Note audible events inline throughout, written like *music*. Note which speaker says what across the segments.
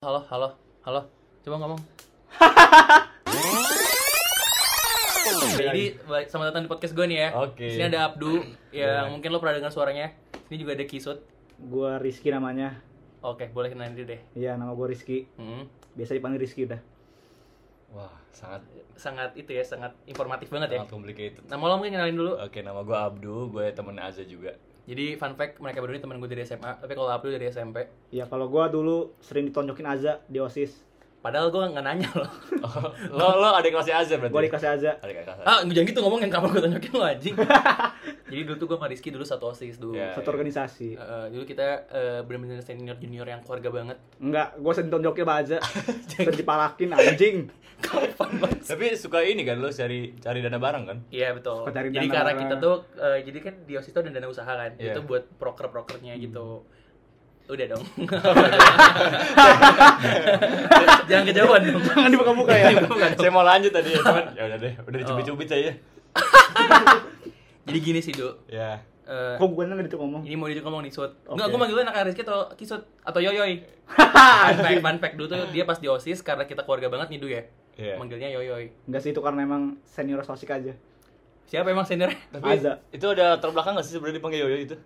Speaker 1: Halo, halo, halo. Coba ngomong. *laughs* Jadi selamat datang di podcast gue nih ya.
Speaker 2: Oke.
Speaker 1: Di sini ada Abdu yang
Speaker 2: Ya.
Speaker 1: mungkin lo pernah dengar suaranya. Ini juga ada Kisut.
Speaker 3: Gua Rizky namanya.
Speaker 1: Oke, boleh kenalin diri deh.
Speaker 3: Iya, nama gua Rizky.
Speaker 1: Hmm.
Speaker 3: Biasa dipanggil Rizky udah.
Speaker 2: Wah, sangat
Speaker 1: Sangat itu ya, sangat informatif banget ya.
Speaker 2: sangat complicated.
Speaker 1: Nama lo mungkin kenalin dulu.
Speaker 2: Oke, nama gue Abdu, gue temen Aza juga.
Speaker 1: Jadi fun fact mereka berdua ini teman gue dari SMA, tapi kalau Abdu dari SMP.
Speaker 3: Iya, kalau gua dulu sering ditonjokin Aza di OSIS.
Speaker 1: Padahal gue nggak nanya lo.
Speaker 2: Oh, lo lo ada kelasnya Aza berarti?
Speaker 3: Gua di kelas Aza.
Speaker 2: Ada kelasnya.
Speaker 1: ah, jangan gitu ngomong yang kapan gue tunjukin lo anjing. *laughs* Jadi dulu tuh gue sama Rizky dulu satu OSIS dulu.
Speaker 2: Ya.
Speaker 3: Satu organisasi.
Speaker 1: Eh, dulu kita eh, bener-bener senior junior yang keluarga banget.
Speaker 3: Enggak, gua sering ditonjokin sama Aza. Sering dipalakin anjing. *laughs*
Speaker 1: Kapan banget?
Speaker 2: Tapi suka ini kan lo cari cari dana bareng kan?
Speaker 1: Iya betul.
Speaker 3: Suka cari
Speaker 1: Jadi
Speaker 3: dana
Speaker 1: karena
Speaker 3: bareng.
Speaker 1: kita tuh eh, jadi kan di OSIS tuh ada dana usaha kan.
Speaker 2: Iya.
Speaker 1: Itu buat proker-prokernya gitu. Udah dong. *laughs* *laughs* Jangan kejauhan dong.
Speaker 3: Jangan dibuka-buka ya.
Speaker 2: Saya mau lanjut tadi ya, cuman ya udah deh, udah dicubit-cubit saya.
Speaker 1: Jadi gini sih, Du.
Speaker 2: Ya.
Speaker 1: Eh,
Speaker 3: Kok bukan nggak ngomong?
Speaker 1: ini mau diajak ngomong nih, Sud.
Speaker 3: Oke.
Speaker 1: Enggak, gue manggil anak Rizky atau Kisut atau Yoyoy. *laughs* fun fact, fun fact dulu tuh dia pas di OSIS karena kita keluarga banget nih, Du ya.
Speaker 2: Iya.
Speaker 1: Manggilnya Yoyoy.
Speaker 3: Enggak sih itu karena emang senior sosik aja.
Speaker 1: Siapa emang seniornya?
Speaker 2: Tapi *laughs*
Speaker 3: Aza.
Speaker 2: itu ada terbelakang gak sih sebenarnya dipanggil Yoyo itu?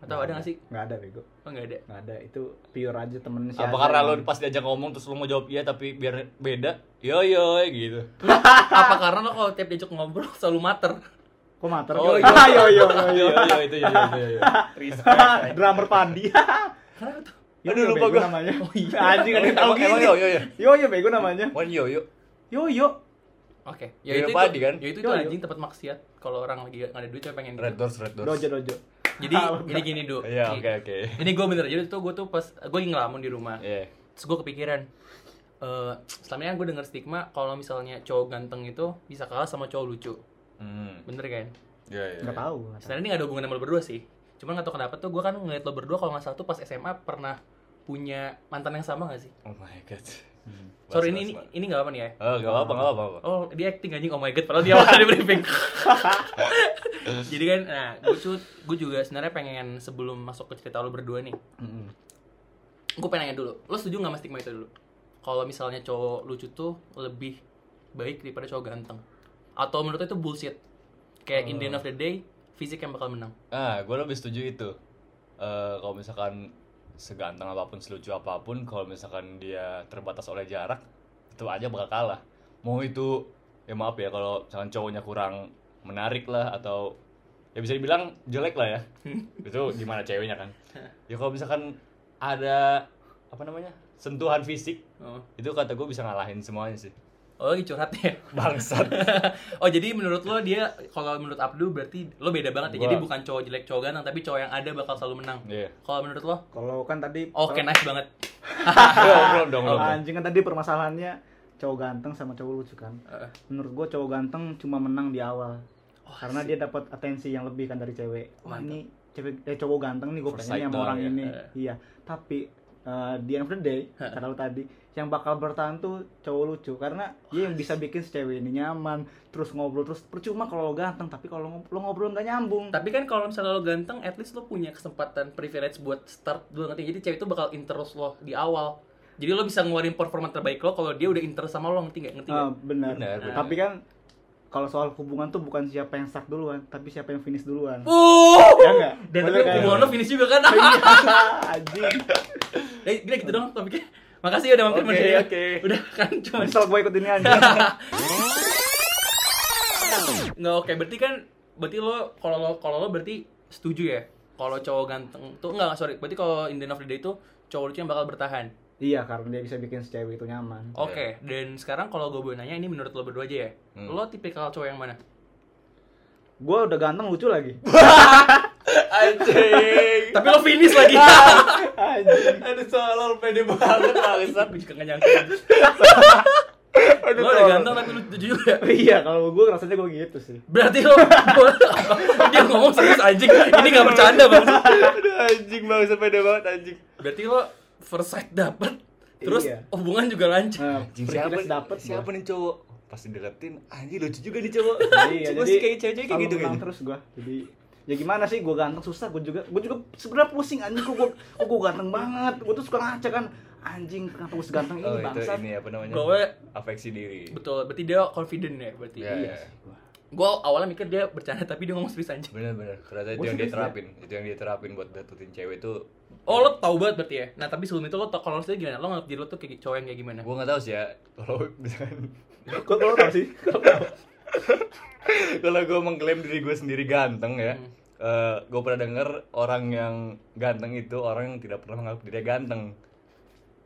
Speaker 1: Atau ada nggak sih?
Speaker 3: Enggak ada bego.
Speaker 1: Oh, nggak ada.
Speaker 3: Enggak ada. Itu pure aja temen si
Speaker 2: Apa karena lo pas diajak ngomong terus lo mau jawab iya tapi biar beda? Yoyo gitu. *laughs*
Speaker 1: Apa karena lo kalau tiap diajak ngobrol selalu mater?
Speaker 3: Kok mater?
Speaker 2: Oh,
Speaker 3: yo,
Speaker 2: iya. *laughs*
Speaker 3: yo, yo, yo, yo.
Speaker 2: Yoyo itu. *laughs*
Speaker 3: Drummer Pandi.
Speaker 1: Karena tuh.
Speaker 3: Yo,
Speaker 2: Aduh,
Speaker 3: yo,
Speaker 2: lupa gua.
Speaker 3: namanya.
Speaker 1: Oh, iya. *laughs*
Speaker 3: Anjing ada yang tahu
Speaker 2: Emang- emang
Speaker 3: gini.
Speaker 2: Yoyo ya?
Speaker 3: Yo, yo, bego namanya.
Speaker 2: Wan Yoyo.
Speaker 3: Yo, yo.
Speaker 1: Oke,
Speaker 2: Yoyo
Speaker 1: ya itu
Speaker 2: Padi kan?
Speaker 1: ya itu, itu
Speaker 3: Yo, yo.
Speaker 1: anjing tempat maksiat kalau orang lagi nggak ada duit cuma pengen
Speaker 2: Red. Doors, Red Doors.
Speaker 3: Dojo, dojo.
Speaker 1: Jadi jadi gini du.
Speaker 2: Iya, oke oke.
Speaker 1: Ini gue bener jadi tuh gue tuh pas gue lagi ngelamun di rumah.
Speaker 2: Iya.
Speaker 1: Terus gue kepikiran eh selama ini gue denger stigma kalau misalnya cowok ganteng itu bisa kalah sama cowok lucu.
Speaker 2: Hmm.
Speaker 1: Bener kan?
Speaker 2: Iya, iya.
Speaker 3: Enggak tahu. nggak tahu.
Speaker 1: Sebenarnya ini gak ada hubungan sama lo berdua sih. Cuman gak tau kenapa tuh gue kan ngeliat lo berdua kalau nggak salah tuh pas SMA pernah punya mantan yang sama gak sih?
Speaker 2: Oh my god. *laughs*
Speaker 1: Sorry
Speaker 2: Bas,
Speaker 1: ini ini ini gak apa nih ya?
Speaker 2: Oh, gak apa-apa, gak apa-apa.
Speaker 1: Oh, dia acting anjing. Oh my god, padahal dia awalnya di briefing. *laughs* Jadi kan, nah, gue gue juga sebenarnya pengen sebelum masuk ke cerita lo berdua nih,
Speaker 3: Mm-mm.
Speaker 1: gue pengen nanya dulu. Lo setuju nggak sama stigma itu dulu? Kalau misalnya cowok lucu tuh lebih baik daripada cowok ganteng? Atau menurut itu bullshit? Kayak in the end of the day, fisik yang bakal menang.
Speaker 2: Ah, gue lebih setuju itu. Eh, kalau misalkan seganteng apa pun, selucu apa pun, kalau misalkan dia terbatas oleh jarak, itu aja bakal kalah. Mau itu, ya maaf ya, kalau misalkan cowoknya kurang menarik lah, atau ya bisa dibilang jelek lah ya. *laughs* itu gimana ceweknya kan? *laughs* Ya kalau misalkan ada, apa namanya, sentuhan fisik,
Speaker 1: Oh,
Speaker 2: itu kata gue bisa ngalahin semuanya sih.
Speaker 1: Oh lagi curhat ya? *laughs*
Speaker 2: Bangsat. *laughs*
Speaker 1: oh jadi menurut lo dia, kalau menurut Abdu berarti lo beda banget ya?
Speaker 2: Gua-
Speaker 1: Jadi bukan cowok jelek, cowok ganteng, tapi cowok yang ada bakal selalu menang.
Speaker 2: Iya.
Speaker 1: Kalau menurut lo?
Speaker 3: Kalau kan tadi
Speaker 1: Oke, nice banget. *laughs*
Speaker 2: Belum, belum dong,
Speaker 3: anjing kan tadi permasalahannya cowok ganteng sama cowok lucu kan.
Speaker 1: Eh,
Speaker 3: Menurut gua cowok ganteng cuma menang di awal.
Speaker 1: Oh,
Speaker 3: karena dia dapat atensi yang lebih kan dari cewek. Wah,
Speaker 1: Mantap.
Speaker 3: ini cewek eh, cowok ganteng nih gue pengennya sama orang
Speaker 2: ya.
Speaker 3: ini.
Speaker 1: Eh.
Speaker 3: Iya, tapi eh, di end of the day, kata lu tadi, yang bakal bertahan tuh cowok lucu karena dia yang bisa bikin si cewek ini nyaman, terus ngobrol terus percuma kalau lo ganteng, tapi kalau lo ngobrol nggak nyambung.
Speaker 1: Tapi kan kalau misalnya lo ganteng, at least lo punya kesempatan privilege buat start dulu ngerti. Jadi cewek itu bakal interest lo di awal. Jadi lo bisa ngeluarin performa terbaik lo kalau dia udah interest sama lo ngerti gak? Ngerti
Speaker 3: Ah,
Speaker 1: gak?
Speaker 3: benar.
Speaker 2: Benar, benar.
Speaker 3: Tapi kan kalau soal hubungan tuh bukan siapa yang start duluan, tapi siapa yang finish duluan.
Speaker 1: Uh!
Speaker 3: Ya enggak?
Speaker 1: Dan tapi hubungan lo finish juga kan? *laughs*
Speaker 3: Anjing.
Speaker 1: Eh, gila gitu dong topiknya. Makasih ya udah mampir
Speaker 2: Oke,
Speaker 1: Mas ya.
Speaker 2: oke.
Speaker 1: Udah kan cuma
Speaker 3: Misal gue ikut ini anjing. *laughs*
Speaker 1: Nggak oke, berarti kan berarti lo kalau lo kalau lo berarti setuju ya kalau cowok ganteng tuh enggak sorry berarti kalau in the end of the day itu cowok lucu yang bakal bertahan
Speaker 3: iya, karena dia bisa bikin si cewek itu nyaman.
Speaker 1: oke dan sekarang kalau gue boleh nanya ini menurut lo berdua aja ya
Speaker 2: Hmm.
Speaker 1: lo tipikal cowok yang mana
Speaker 3: Gue udah ganteng lucu lagi. *laughs*
Speaker 2: Anjing.
Speaker 1: tapi lo finish lagi *laughs*
Speaker 3: Anjing.
Speaker 2: Aduh, soal pede banget bangsat.
Speaker 1: gue juga gak nyangka *laughs*
Speaker 3: Aduh,
Speaker 1: lo udah ganteng tapi lucu juga
Speaker 3: Iya, kalau gue rasanya gue gitu sih.
Speaker 1: berarti lo dia ngomong serius anjing ini gak bercanda bang
Speaker 2: Aduh, anjing bangsat pede banget anjing.
Speaker 1: berarti lo first sight dapet terus
Speaker 3: Iya.
Speaker 1: hubungan juga lancar
Speaker 3: Nah,
Speaker 2: siapa
Speaker 3: dapet
Speaker 2: siapa
Speaker 3: gua.
Speaker 2: nih cowok? Pasti deketin, anjing lucu juga nih cowok.
Speaker 3: Iya,
Speaker 2: Cuma
Speaker 3: jadi
Speaker 2: sih kayak cewek-cewek kayak gitu kan.
Speaker 3: terus gue. Jadi ya gimana sih gue ganteng susah gue juga gue juga sebenarnya pusing anjing kok gue kok gue ganteng banget gue tuh suka ngaca kan anjing kenapa gue seganteng ini
Speaker 2: oh itu
Speaker 3: bangsat
Speaker 2: ini apa namanya
Speaker 1: Gue
Speaker 2: afeksi diri
Speaker 1: betul, berarti dia confident ya berarti.
Speaker 2: Iya,
Speaker 3: iya
Speaker 2: iya.
Speaker 3: sih gua.
Speaker 1: Gue awalnya mikir dia bercanda *laughs* tapi dia ngomong serius anjing.
Speaker 2: bener-bener ternyata itu
Speaker 3: Gua
Speaker 2: yang dia terapin itu yang dia terapin buat dapetin cewek itu
Speaker 1: Oh lo tau banget berarti ya. Nah tapi sebelum itu lo tau kalau lo sendiri gimana? Lo nganggap diri lo tuh kayak cowok yang kayak gimana?
Speaker 2: gue nggak tahu sih ya kalau misalkan *laughs*
Speaker 3: Kok lo tau sih? *laughs*
Speaker 2: kalau gue mengklaim diri gue sendiri ganteng ya
Speaker 1: Hmm.
Speaker 2: gue pernah denger orang yang ganteng itu orang yang tidak pernah menganggap dirinya ganteng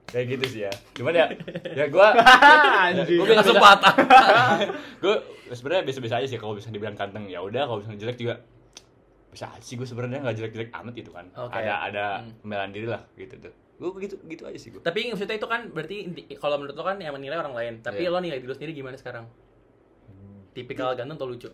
Speaker 2: kayak gitu sih ya cuman ya *laughs* ya gue. Gua
Speaker 1: Langsung patah.
Speaker 2: gue sebenarnya biasa-biasa aja sih kalau bisa dibilang ganteng ya udah kalau misalnya jelek juga bisa sih gue sebenarnya nggak jelek-jelek amat gitu kan
Speaker 1: Oke.
Speaker 2: ada ada
Speaker 1: Hmm.
Speaker 2: pembelaan diri lah gitu tuh gue begitu gitu aja sih gue
Speaker 1: tapi maksudnya itu kan berarti kalau menurut lo kan yang menilai orang lain. Tapi
Speaker 2: Iya.
Speaker 1: lo nilai diri lo sendiri gimana sekarang? Tipikal ganteng atau lucu?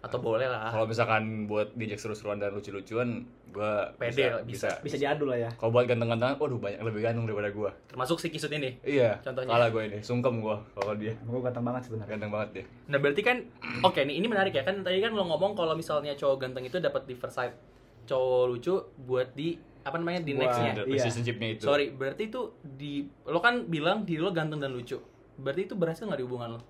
Speaker 1: Atau boleh lah.
Speaker 2: kalau misalkan buat diajak seru-seruan dan lucu-lucuan gue
Speaker 1: Pede
Speaker 2: bisa, bisa
Speaker 3: Bisa diadu lah ya.
Speaker 2: kalau buat ganteng-gantengan waduh banyak lebih ganteng daripada gue
Speaker 1: Termasuk si Kisut ini.
Speaker 2: iya
Speaker 1: Contohnya?
Speaker 2: kalah gue ini sungkem gue kalau dia
Speaker 3: Gue ganteng banget sebenarnya.
Speaker 2: ganteng banget dia
Speaker 1: Nah berarti kan, *clears throat* oke nih ini menarik ya kan tadi kan lo ngomong kalau misalnya cowok ganteng itu dapat di first sight, cowok lucu buat di apa namanya di
Speaker 3: Wah.
Speaker 1: nextnya.
Speaker 3: Iya.
Speaker 2: relationship-nya itu
Speaker 1: Sorry, berarti itu di lo kan bilang diri lo ganteng dan lucu. Berarti itu berhasil nggak di hubungan lo?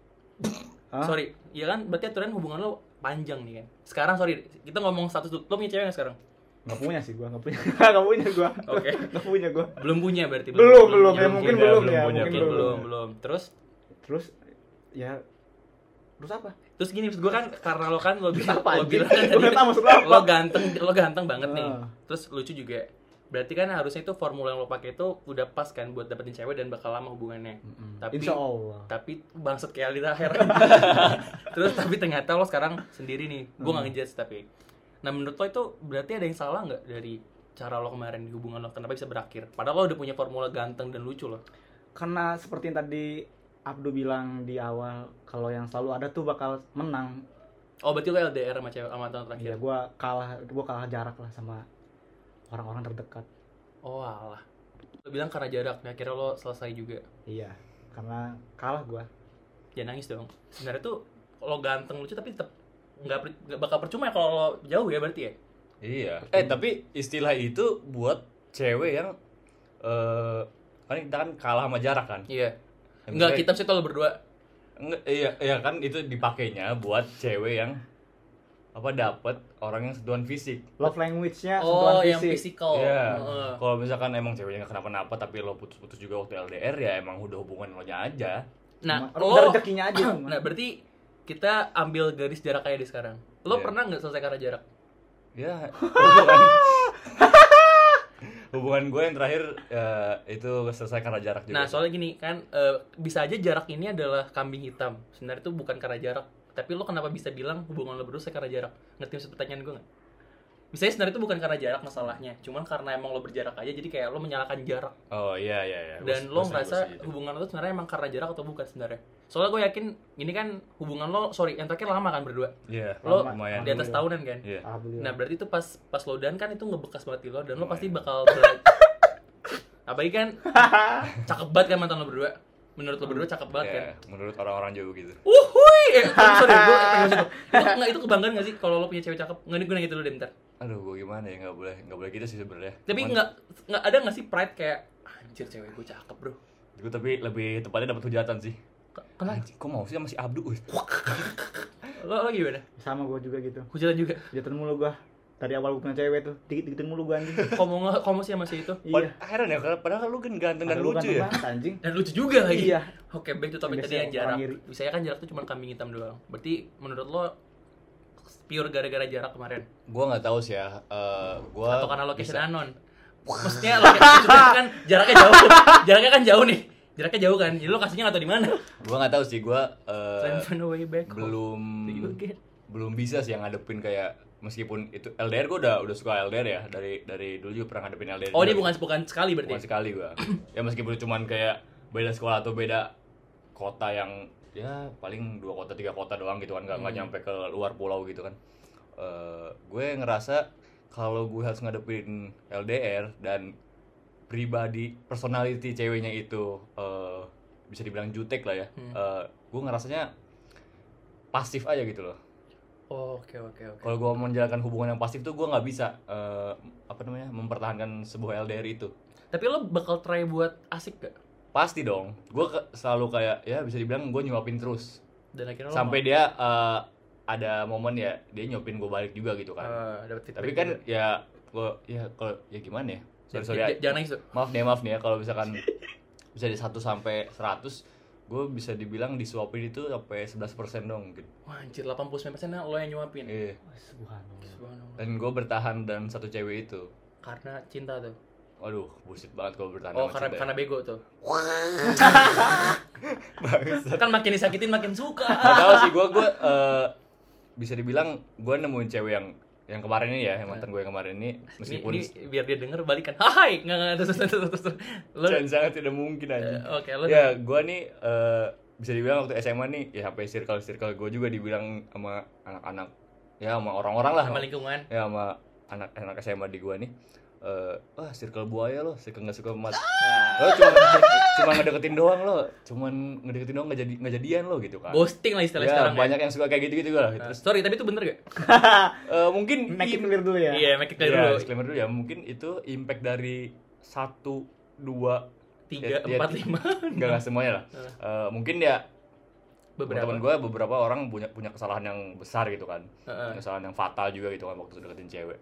Speaker 3: Hah?
Speaker 1: Sorry, iya kan berarti aturan hubungan lo panjang nih kan. Sekarang sorry, kita ngomong status dulu. Lo punya cewek nggak sekarang?
Speaker 3: Gak punya sih gue, gak punya. *laughs* gak punya gue.
Speaker 1: Oke. *laughs*
Speaker 3: Gak punya gue.
Speaker 1: Belum punya berarti.
Speaker 3: Belum, belum.
Speaker 1: punya.
Speaker 3: Ya mungkin belum
Speaker 2: belum
Speaker 3: ya.
Speaker 2: punya,
Speaker 3: Mungkin
Speaker 1: Mungkin
Speaker 3: belum.
Speaker 1: belum, belum. Terus
Speaker 3: Terus ya terus apa?
Speaker 1: terus gini maksud gue kan karena lo kan lo bilang
Speaker 3: Apa,
Speaker 1: lo bilang kan
Speaker 3: Gua lo *laughs*
Speaker 1: ganteng lo ganteng banget nih
Speaker 3: Ah.
Speaker 1: terus lucu juga berarti kan harusnya itu formula yang lo pakai itu udah pas kan buat dapetin cewek dan bakal lama hubungannya. Tapi
Speaker 3: Insya Allah.
Speaker 1: tapi bangsat kayak Alita Her *laughs* terus tapi ternyata lo sekarang sendiri nih. Gue nggak ngejudge tapi. Nah menurut lo itu berarti ada yang salah nggak dari cara lo kemarin di hubungan lo? Kenapa bisa berakhir? Padahal lo udah punya formula ganteng dan lucu lo
Speaker 3: Karena seperti yang tadi Abdu bilang di awal, kalau yang selalu ada tuh bakal menang.
Speaker 1: oh berarti lo LDR sama cewek sama tahun terakhir?
Speaker 3: Ya gue kalah, gue kalah jarak lah sama orang-orang terdekat.
Speaker 1: oh alah lo bilang karena jarak nah akhirnya lo selesai juga
Speaker 3: Iya, karena kalah gue.
Speaker 1: ya nangis dong sebenarnya tuh lo ganteng lucu tapi tetap nggak per- bakal percuma ya kalau lo jauh ya berarti ya
Speaker 2: Iya. Eh tapi istilah itu buat cewek yang eh kan kita kan kalah sama jarak kan.
Speaker 1: iya
Speaker 2: Yang
Speaker 1: nggak
Speaker 2: misalnya-
Speaker 1: kita sih kalau berdua
Speaker 2: Enggak, iya, iya kan itu dipakainya buat cewek yang apa dapat orang yang sentuhan fisik.
Speaker 3: Love language-nya
Speaker 1: oh
Speaker 3: sentuhan
Speaker 1: yang
Speaker 3: fisik.
Speaker 1: physical
Speaker 2: Iya.
Speaker 1: Heeh.
Speaker 2: Kalau misalkan emang ceweknya nggak kenapa-napa tapi lo putus-putus juga waktu LDR ya emang udah hubungan lo nya aja.
Speaker 1: nah lo
Speaker 3: udah rezekinya aja. *coughs*
Speaker 1: nah berarti kita ambil garis jarak aja di sekarang lo
Speaker 2: Iya.
Speaker 1: pernah nggak selesai karena jarak
Speaker 2: Ya, hubungan *laughs* hubungan gue yang terakhir ya, itu selesai karena jarak juga.
Speaker 1: nah soalnya gini kan eh, bisa aja jarak ini adalah kambing hitam sebenarnya itu bukan karena jarak tapi lo kenapa bisa bilang hubungan lo berdua karena jarak ngerti maksud pertanyaan gue nggak Misalnya sebenarnya itu bukan karena jarak masalahnya, cuman karena emang lo berjarak aja, jadi kayak lo menyalahkan jarak.
Speaker 2: Oh iya iya iya.
Speaker 1: dan lo ngerasa
Speaker 2: setuju.
Speaker 1: hubungan lo tuh sebenarnya emang karena jarak atau bukan sebenarnya soalnya gue yakin ini kan hubungan lo sorry yang terakhir lama kan berdua
Speaker 2: Iya,
Speaker 1: lo
Speaker 2: lumayan.
Speaker 1: di atas tahunan kan
Speaker 2: Iya.
Speaker 3: Alhamdulillah.
Speaker 1: nah berarti itu pas pas lo dan kan itu ngebekas banget di lo dan lo
Speaker 2: Lumayan.
Speaker 1: pasti bakal apalagi kan *laughs* cakep banget kan mantan lo berdua menurut lo berdua cakep banget kan
Speaker 2: Iya, menurut orang-orang jauh gitu.
Speaker 1: Uhuy, eh, sorry, gue *laughs* pengen situ. Nggak, itu kebanggaan gak sih kalau lo punya cewek cakep? Nggak, ini gue nanya dulu deh bentar.
Speaker 2: Aduh, gue gimana ya? Nggak boleh, nggak boleh gitu sih sebenarnya.
Speaker 1: Tapi nggak, nggak ada nggak sih pride kayak anjir cewek gue cakep bro.
Speaker 2: Gue tapi lebih tepatnya dapat hujatan sih.
Speaker 1: Ke- Kenapa?
Speaker 2: Kok mau sih sama si Abdu?
Speaker 1: Lo, lo gimana?
Speaker 3: sama gue juga gitu.
Speaker 1: Hujatan juga.
Speaker 3: Jatuh mulu gue. Dari awal gue punya cewek tuh, dikit-dikitin mulu gue anjing. *laughs*
Speaker 1: Kamu nggak, kamu sih sama si itu.
Speaker 3: iya.
Speaker 2: Heran ya, padahal lu kan ganteng dan lucu
Speaker 3: ganteng
Speaker 2: ya.
Speaker 3: banget, anjing.
Speaker 1: Dan lucu juga lagi.
Speaker 3: Iya.
Speaker 1: Oke, back to topik
Speaker 3: Biasanya
Speaker 1: tadi yang jarak. Biasanya kan jarak tuh cuma kambing hitam doang. Berarti menurut lo pure gara-gara jarak kemarin?
Speaker 2: Gue nggak tahu sih ya. eh gua
Speaker 1: Atau karena location
Speaker 2: bisa-
Speaker 1: anon? Maksudnya location maksudnya kan jaraknya jauh. jaraknya kan jauh nih. Jaraknya jauh kan. Jadi lokasinya nggak tahu di mana.
Speaker 2: Gua nggak tahu sih, eh,
Speaker 1: back home.
Speaker 2: belum
Speaker 1: Think again.
Speaker 2: belum bisa sih yang ngadepin kayak meskipun itu LDR gue udah udah suka LDR ya. Dari dari dulu juga pernah ngadepin LDR
Speaker 1: Oh, ini bukan bukan sekali berarti.
Speaker 2: bukan sekali gua. Ya meskipun cuman kayak beda sekolah atau beda kota yang ya paling dua kota tiga kota doang gitu kan. Nggak nggak
Speaker 1: Hmm.
Speaker 2: nyampe ke luar pulau gitu kan. Eh, gue ngerasa kalau gue harus ngadepin LDR dan pribadi personality ceweknya itu eh, bisa dibilang jutek lah ya.
Speaker 1: Hmm.
Speaker 2: Eh, gue ngerasanya pasif aja gitu loh
Speaker 1: Oh, Oke oke oke.
Speaker 2: kalau gue menjalankan hubungan yang pasif tuh gue nggak bisa eh, apa namanya mempertahankan sebuah LDR itu
Speaker 1: Tapi lo bakal try buat asik gak?
Speaker 2: Pasti dong. Gue selalu kayak ya bisa dibilang gue nyuapin terus.
Speaker 1: Dan akhirnya lo
Speaker 2: Sampai dia eh, ada momen ya dia nyuapin gue balik juga gitu kan.
Speaker 1: eh, dapet
Speaker 2: Tapi kan
Speaker 1: juga.
Speaker 2: ya gue ya kalau ya gimana ya? Sorry, sorry ya.
Speaker 1: jangan nangis.
Speaker 2: Maaf nih maaf nih ya kalau misalkan *laughs* bisa di 1 sampai 100 gue bisa dibilang disuapin itu sampai 11% dong mungkin.
Speaker 1: Wah anjir 89% lo yang nyuapin.
Speaker 2: Iya.
Speaker 3: Wah, subhanallah.
Speaker 1: Subhanallah.
Speaker 2: Dan gue bertahan dan satu cewek itu.
Speaker 1: Karena cinta tuh.
Speaker 2: Waduh, bullshit banget kalau bertahan
Speaker 1: Oh
Speaker 2: sama
Speaker 1: karena
Speaker 2: cinta ya.
Speaker 1: karena bego tuh. kan makin disakitin makin suka.
Speaker 2: Gak tau sih gue gue eh, bisa dibilang gue nemuin cewek yang yang kemarin ini ya yang mantan gue yang kemarin ini meskipun
Speaker 1: ini, ini biar dia denger balikan. *laughs* Hai, enggak enggak terus terus terus. terus. Lo
Speaker 2: sangat tidak mungkin aja.
Speaker 1: Eh, Oke, lo
Speaker 2: ya gue nih eh, bisa dibilang waktu SMA nih ya sampai circle circle gue juga dibilang sama anak-anak ya sama orang-orang lah
Speaker 1: sama lingkungan.
Speaker 2: ya sama anak-anak SMA di gue nih eh wah circle buaya lo circle nggak suka mat
Speaker 1: Nah,
Speaker 2: lo cuma cuma ngedeketin doang lo cuman ngedeketin doang nggak jadi nggak jadian lo gitu kan
Speaker 1: ghosting lah istilah
Speaker 2: ya,
Speaker 1: sekarang. ya.
Speaker 2: banyak yang suka kayak gitu gitu lah
Speaker 1: Nah,
Speaker 2: terus
Speaker 1: sorry, tapi itu bener gak? *laughs* *laughs*
Speaker 2: eh, mungkin
Speaker 3: Make it clear dulu ya.
Speaker 1: Iya, make it clear
Speaker 2: ya,
Speaker 1: dulu.
Speaker 2: disclaimer dulu ya mungkin itu impact dari satu dua
Speaker 1: Tiga,
Speaker 2: ya, ya,
Speaker 1: empat, lima.
Speaker 2: enggak lah semuanya lah Eh, mungkin ya
Speaker 1: Beberapa.
Speaker 2: teman gue beberapa orang punya punya kesalahan yang besar gitu kan
Speaker 1: Heeh.
Speaker 2: kesalahan yang fatal juga gitu kan waktu deketin cewek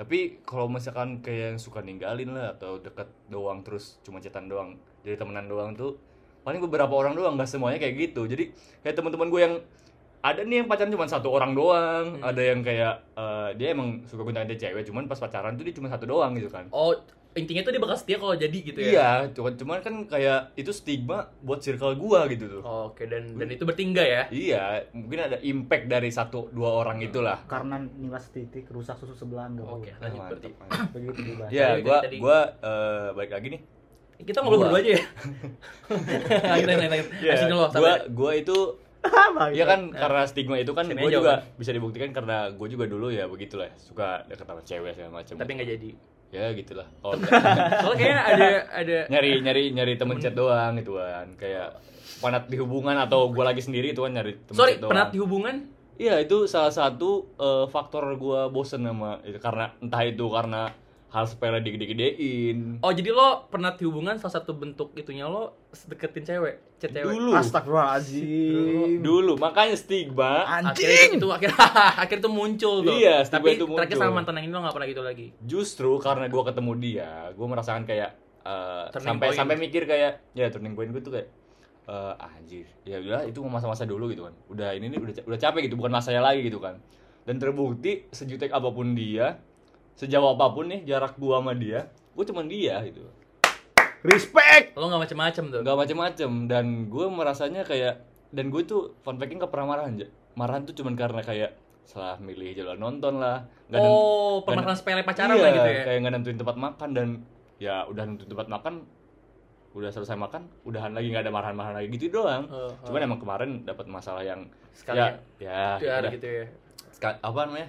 Speaker 2: tapi kalau misalkan kayak yang suka ninggalin lah atau deket doang terus cuma cetan doang jadi temenan doang tuh paling beberapa orang doang nggak semuanya kayak gitu jadi kayak teman-teman gue yang ada nih yang pacaran cuma satu orang doang
Speaker 1: Hmm.
Speaker 2: ada yang kayak eh, dia emang suka gonta ganti cewek cuman pas pacaran tuh dia cuma satu doang gitu kan
Speaker 1: Oh, intinya tuh dia bakal setia kalau jadi gitu ya.
Speaker 2: iya cuman cuman kan kayak itu stigma buat circle gua gitu tuh
Speaker 1: Oh, Oke, dan dan itu bertingga ya.
Speaker 2: Iya, mungkin ada impact dari satu dua orang itulah.
Speaker 3: Karena nilas titik rusak susu sebelah dong.
Speaker 1: Oke, lanjut
Speaker 2: Mantap, *clears throat*
Speaker 1: berarti.
Speaker 3: Begitu.
Speaker 2: Ya,
Speaker 1: Tadi-
Speaker 2: gua
Speaker 1: tadi-
Speaker 2: gua eh, balik lagi nih.
Speaker 1: Kita ngobrol berdua aja ya. *laughs* Lanjut, lanjut, lanjut.
Speaker 2: Ya,
Speaker 1: Asing dulu,
Speaker 2: gua gua itu
Speaker 3: Bagus.
Speaker 2: ya kan karena stigma itu kan
Speaker 1: aja,
Speaker 2: juga
Speaker 1: Bang.
Speaker 2: bisa dibuktikan karena gua juga dulu ya begitulah suka deket sama cewek segala macam.
Speaker 1: Tapi nggak jadi.
Speaker 2: Ya gitulah. Oh, *laughs*
Speaker 1: Soalnya kayaknya ada ada
Speaker 2: nyari nyari nyari temen chat doang gitu kan. Kayak penat di hubungan atau gua lagi sendiri itu kan nyari temen
Speaker 1: Sorry,
Speaker 2: chat doang.
Speaker 1: pernah di hubungan?
Speaker 2: Iya itu salah satu eh, faktor gua bosen sama itu karena entah itu karena hal sepele digede-gedein
Speaker 1: Oh, jadi lo pernah di hubungan salah satu bentuk itunya lo deketin cewek, chat cewek.
Speaker 2: dulu
Speaker 3: Astagfirullahaladzim.
Speaker 2: dulu makanya stigma
Speaker 1: Akhirnya itu, akhirnya *laughs* akhirnya itu muncul tuh.
Speaker 2: Iya, stigma
Speaker 1: Tapi
Speaker 2: itu
Speaker 1: terakhir
Speaker 2: muncul.
Speaker 1: sama mantan yang ini lo nggak pernah gitu lagi.
Speaker 2: justru karena gua ketemu dia gua merasakan kayak eh,
Speaker 1: Turning
Speaker 2: sampai
Speaker 1: point.
Speaker 2: sampai mikir kayak ya turning point gue tuh kayak eh, anjir ya udah itu masa-masa dulu gitu kan udah ini nih udah udah capek gitu bukan masanya lagi gitu kan dan terbukti sejutek apa pun dia sejauh apa pun nih jarak gua sama dia gua cuman dia gitu
Speaker 3: Respect.
Speaker 1: Lo nggak macem-macem tuh.
Speaker 2: nggak macem-macem dan gue merasanya kayak dan gue tuh fun fact-nya nggak pernah marahan aja marahan tuh cuman karena kayak salah milih jalur nonton lah nen-
Speaker 1: Oh, pernah sepele pacaran
Speaker 2: iya,
Speaker 1: lah gitu ya.
Speaker 2: kayak nggak nentuin tempat makan dan ya udah nentuin tempat makan udah selesai makan udahan lagi nggak ada marahan-marahan lagi gitu doang
Speaker 1: Oh, oh.
Speaker 2: cuman emang kemarin dapat masalah yang
Speaker 1: Sekalian.
Speaker 2: ya ya
Speaker 1: Biar
Speaker 2: udah.
Speaker 1: gitu ya.
Speaker 2: Ska- apa namanya